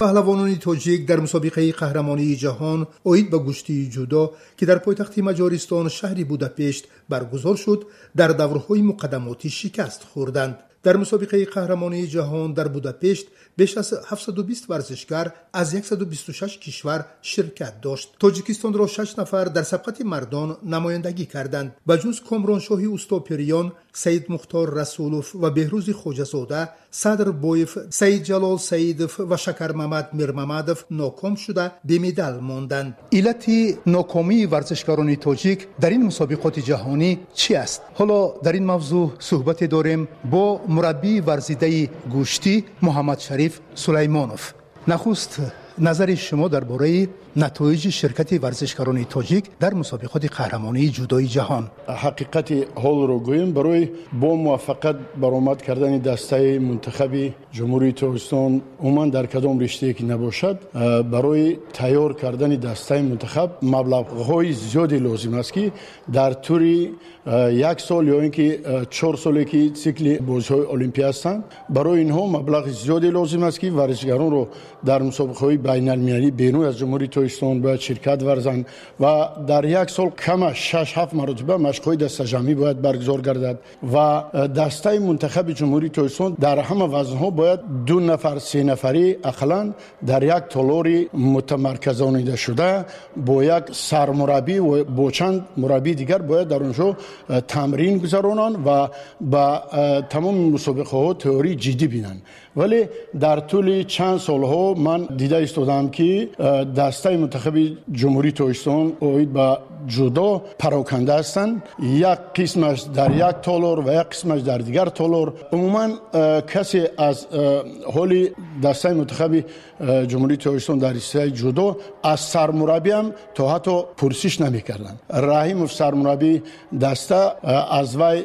паҳлавонони тоҷик дар мусобиқаи қаҳрамонии ҷаҳон оид ба гуштии ҷудо ки дар пойтахти маҷористон шаҳри будапешт баргузор шуд дар даврҳои муқадамотӣ шикаст хӯрданд. Дар мусобиқаи қаҳрамонии ҷаҳон дар будапешт беш аз 720 варзишгар аз 126 кишвар ширкат дошт. Тоҷикистонро 6 нафар дар сабқати мардон намояндагӣ карданд. Ба ҷуз комроншоҳи устопирён саид мухтор расулов ва беҳрӯзи хоҷазода садрбоев саидҷалол саидов ва шакармамад мирмамадов ноком шуда бемедал монданд. Иллати нокомии варзишгарони тоҷик дар ин мусобиқоти ҷаҳонӣ ҷаҳонӣ чӣ аст? Ҳоло дар ин мавзӯъ суҳбате дорем бо мураббии варзидаи гӯштӣ муҳаммадшариф сулаймонов. Нахуст назари шумо дар бораи نتایج شرکت ورزشکاران تاجیک در مسابقات قهرمانی جودای جهان. حقیقت حال رو گویم. برای با موفقیت برآمد کردن دسته منتخب جمهوری تاجیکستان عموما در کدام رشته که نباشد برای تیار کردن دسته منتخب مبلغ های زیادی لازم است که در طوری یک سال یا اینکه چهار سالی که سیکل بازی های المپی هستند برای اینها مبلغ زیادی لازم است که ورزشکاران رو در مسابقه های بین المللی بیرون از جمهوری تویستان باید شرکت ورزند و در یک سال کم 6 7 مرتبه مشق‌های دسته جمعی باید برگزار گردد و دسته منتخب جمهوری تویستان در همه وزن‌ها باید دو نفر سه نفری اقلا در یک تالاری متمرکزانیده شده با یک سرمربی و با چند مربی دیگر باید در اونجا تمرین گذرانند و با تمام مسابقه ها تئوری جدی بینند. ولی در طول چند سال ها من دیده استودم که دسته منتخب جمهوری تویستان اوید به جدا پراکنده هستند. یک قسمش در یک تالار و یک قسمش در دیگر تالار. عموما کسی از حال دسته منتخب جمهوری تویستان در رشته جدا از سرمربی هم تا حتی پرسش نمی‌کردن. رحیم سرمربی دسته از وی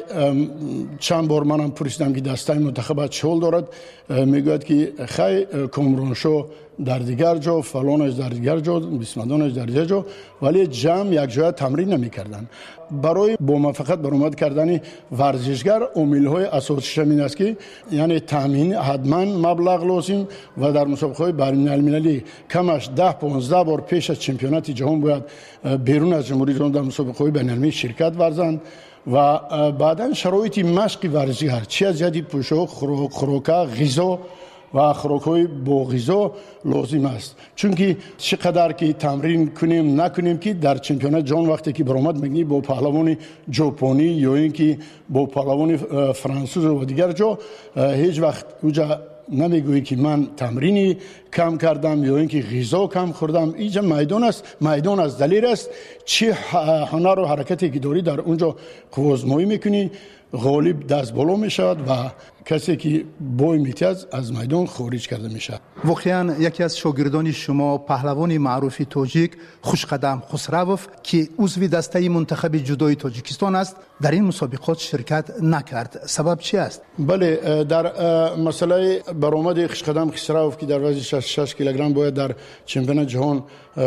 چند بار منم پرسیدم که دسته منتخب چه دارد. می‌گوید که خی کمرونشو در دیگر جا فلانش در دیگر جا بسمدانش در دیگر جا ولی جمع یک جای تمرین نمی کردن برای با موفقیت برآمد کردن ورزشگر امیل های اساسیش این است که یعنی تامین حتما مبلغ لازم و در مسابقه های بین المللی کمش 10 15 بار پیش از چمپیونات جهان باید بیرون از جمهوری جهان در مسابقه های بین شرکت ورزند و بعدا شرایط مشق ورزشگر چی از جدی پوشاک خوراک غذا و خوراک‌های با غذا لازم است. چون که چقدر که تمرین کنیم نکنیم که در چمپیونات جهان وقتی که برآمد میگی با پهلوان ژاپنی یا اینکه با پهلوان فرانسوز و دیگر جا هیچ وقت اوجا نمی‌گویی که من تمرینی کم کردم یا اینکه غذا کم خوردم اینجا میدان است؟ میدان از دلیل است. چه هنر و حرکتی که داری در اونجا قوازمایی می‌کنی غالب دست بالا می شود و کسی که بوی میتیز از میدان خارج کرده می شود واقعا یکی از شاگردان شما پهلوان معروفی تاجیک خوشقدم خسروف که عضو دسته منتخب جدای تاجیکستان است در این مسابقات شرکت نکرد سبب چی است بله در مسئله برآمد خوشقدم خسروف که در وزن 66 کیلوگرم باید در چمپیونات جهان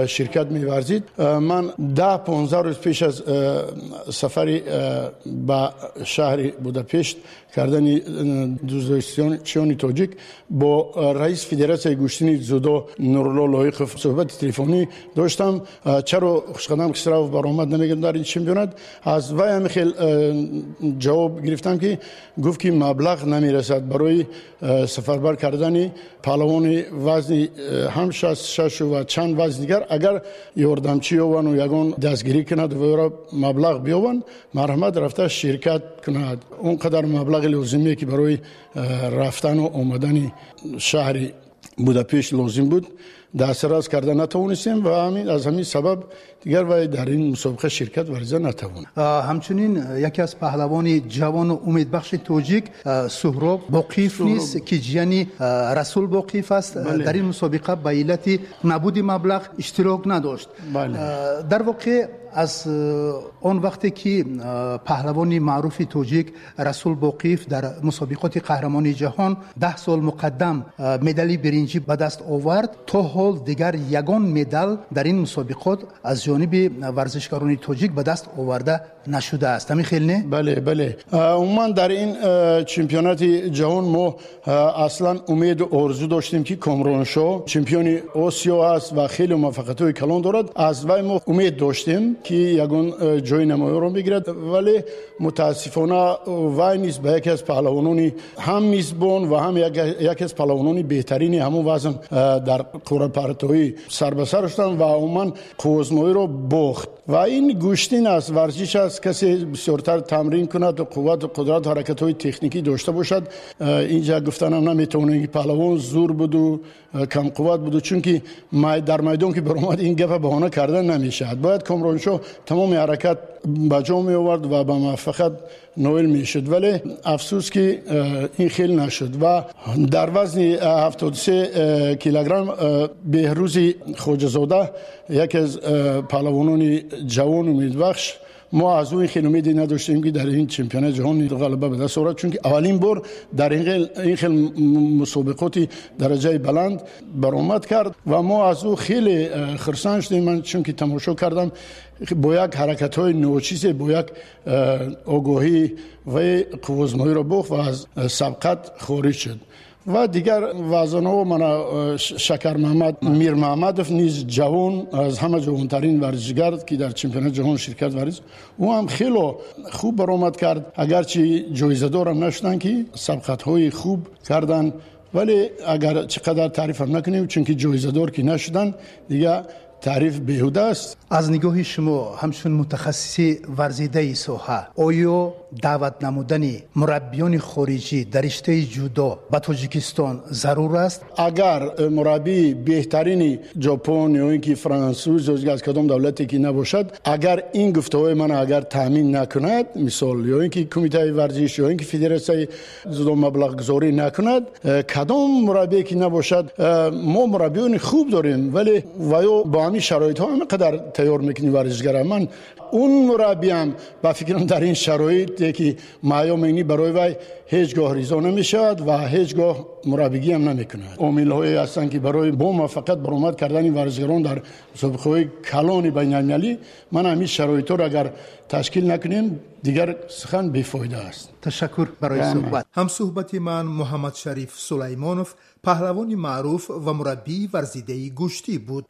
شرکت می‌ورزید من ده 15 روز پیش از سفری به شهر بوداپشت کردن دوزایستان تاجیک با رئیس فدراسیون گوشتنی زودا نورالله لایق صحبت تلفنی داشتم. چرا خوشقدم خسرو برآمد نمیگم در این چمپیونات. از وای هم جواب گرفتم که گفت که مبلغ نمی‌رسد برای سفربر کردن پهلوان وزن هم شش و چند وزن دیگر. اگر یاردمچی و یگان دستگیری کند و مبلغ بیاون مرحمت رفته شرکت کند. اونقدر مبلغ لازمیه که برای رفتن و آمدن شهر بوداپشت لازم بود. دست راز کرده نتوانستیم و همین از همین سبب دیگر و در این مسابقه شرکت ورزه نتوان. همچنین یکی از پهلوان جوان و امیدبخش توجیک سهراب باقیف نیست که جیانی رسول باقیف است. بله. در این مسابقه به علت نبود مبلغ اشتراک نداشت. بله. در واقع از اون وقتی که پهلوان معروف توجیک رسول بوقیف در مسابقات قهرمانی جهان ده سال مقدم مدالی برنجی به دست آورد تا حال دیگر یگان مدال در این مسابقات از جانب ورزشکاران توجیک به دست آورده نشده است. همین خیلی نه؟ بله بله. عموما در این چمپیونات جهان ما اصلا امید و آرزو داشتیم که کامرون شو چمپیون آسیا است و خیلی موفقیت های کلان دارد. از وی ما امید داشتیم. که یگان جای نمایی رو بگیرد ولی متاسفانه وی نیست به یکی از پهلوانانی. هم میزبان و هم یکی از پهلوانانی بهترین همون وزن در قرار پرتوی سر به سر شدن و عموما قوزمایی رو بخت و این گوشتین است. ورزش است. کسی بسیارتر تمرین کند و قوت و قدرت حرکت های تکنیکی داشته باشد. اینجا گفتن هم نمی‌تونه پهلوان زور بود و کم قوت بود. چون که در میدان که برآمد این گپ بهانه کردن نمیشه باید کامرانشو تمام حرکت به جا می آورد و به موفقیت نویل می شد ولی افسوس که این خیلی نشد و در وزن 73 کیلوگرم بهروز خوجزاده یکی از پهلوانان جوان امیدبخش ما از اون خیلی امیدی نداشتیم که در این چمپیونات جهان غلبه به دست آورد. چون اولین بار در این خیلی مسابقاتی درجه بلند برآمد کرد و ما از او خیلی خرسان شدیم. من چون که تماشا کردم با یک حرکت های نوچیز با یک آگاهی و قوزمایی را بخ و از سبقت خارج شد. و دیگر وزن ها من شکر محمد میر محمد نیز جوان از همه جوانترین ورزشگر که در چمپیونات جهان شرکت ورز. او هم خیلی خوب برآمد کرد. اگرچه جایزه دارم نشدن که سبقت های خوب کردن. ولی اگر چقدر تعریف نکنیم چون که جایزه دار که نشدن دیگه تعریف بیهوده است. از نگاه شما همچون متخصصی ورزیده سوها آیا دعوت نمودن مربیان خارجی در رشته جودو به تاجیکستان ضرور است؟ اگر مربی بهترین ژاپن یا اینکه فرانسوز یا از کدام دولتی که نباشد اگر این گفته‌های من اگر تامین نکند مثال یا اینکه کمیته ورزش یا اینکه فدراسیون زدو مبلغ گذاری نکند کدام مربی که نباشد ما مربیان خوب داریم ولی و با همین شرایط ها همه قدر تیار می‌کنی ورزشگر من اون مربی هم با فکرم در این شرایط که معیام برای وی هیچگاه ریزا نمی‌شود و هیچگاه مربیگی هم نمی‌کند. امیل های هستن که برای با موفقیت برآمد کردن ورزشگران در مسابقه های کلان بین المللی من همین شرایط رو اگر تشکیل نکنیم دیگر سخن بیفایده است. تشکر برای صحبت. هم صحبت من محمد شریف سلیمانوف پهلوانی معروف و مربی ورزیده گوشتی بود.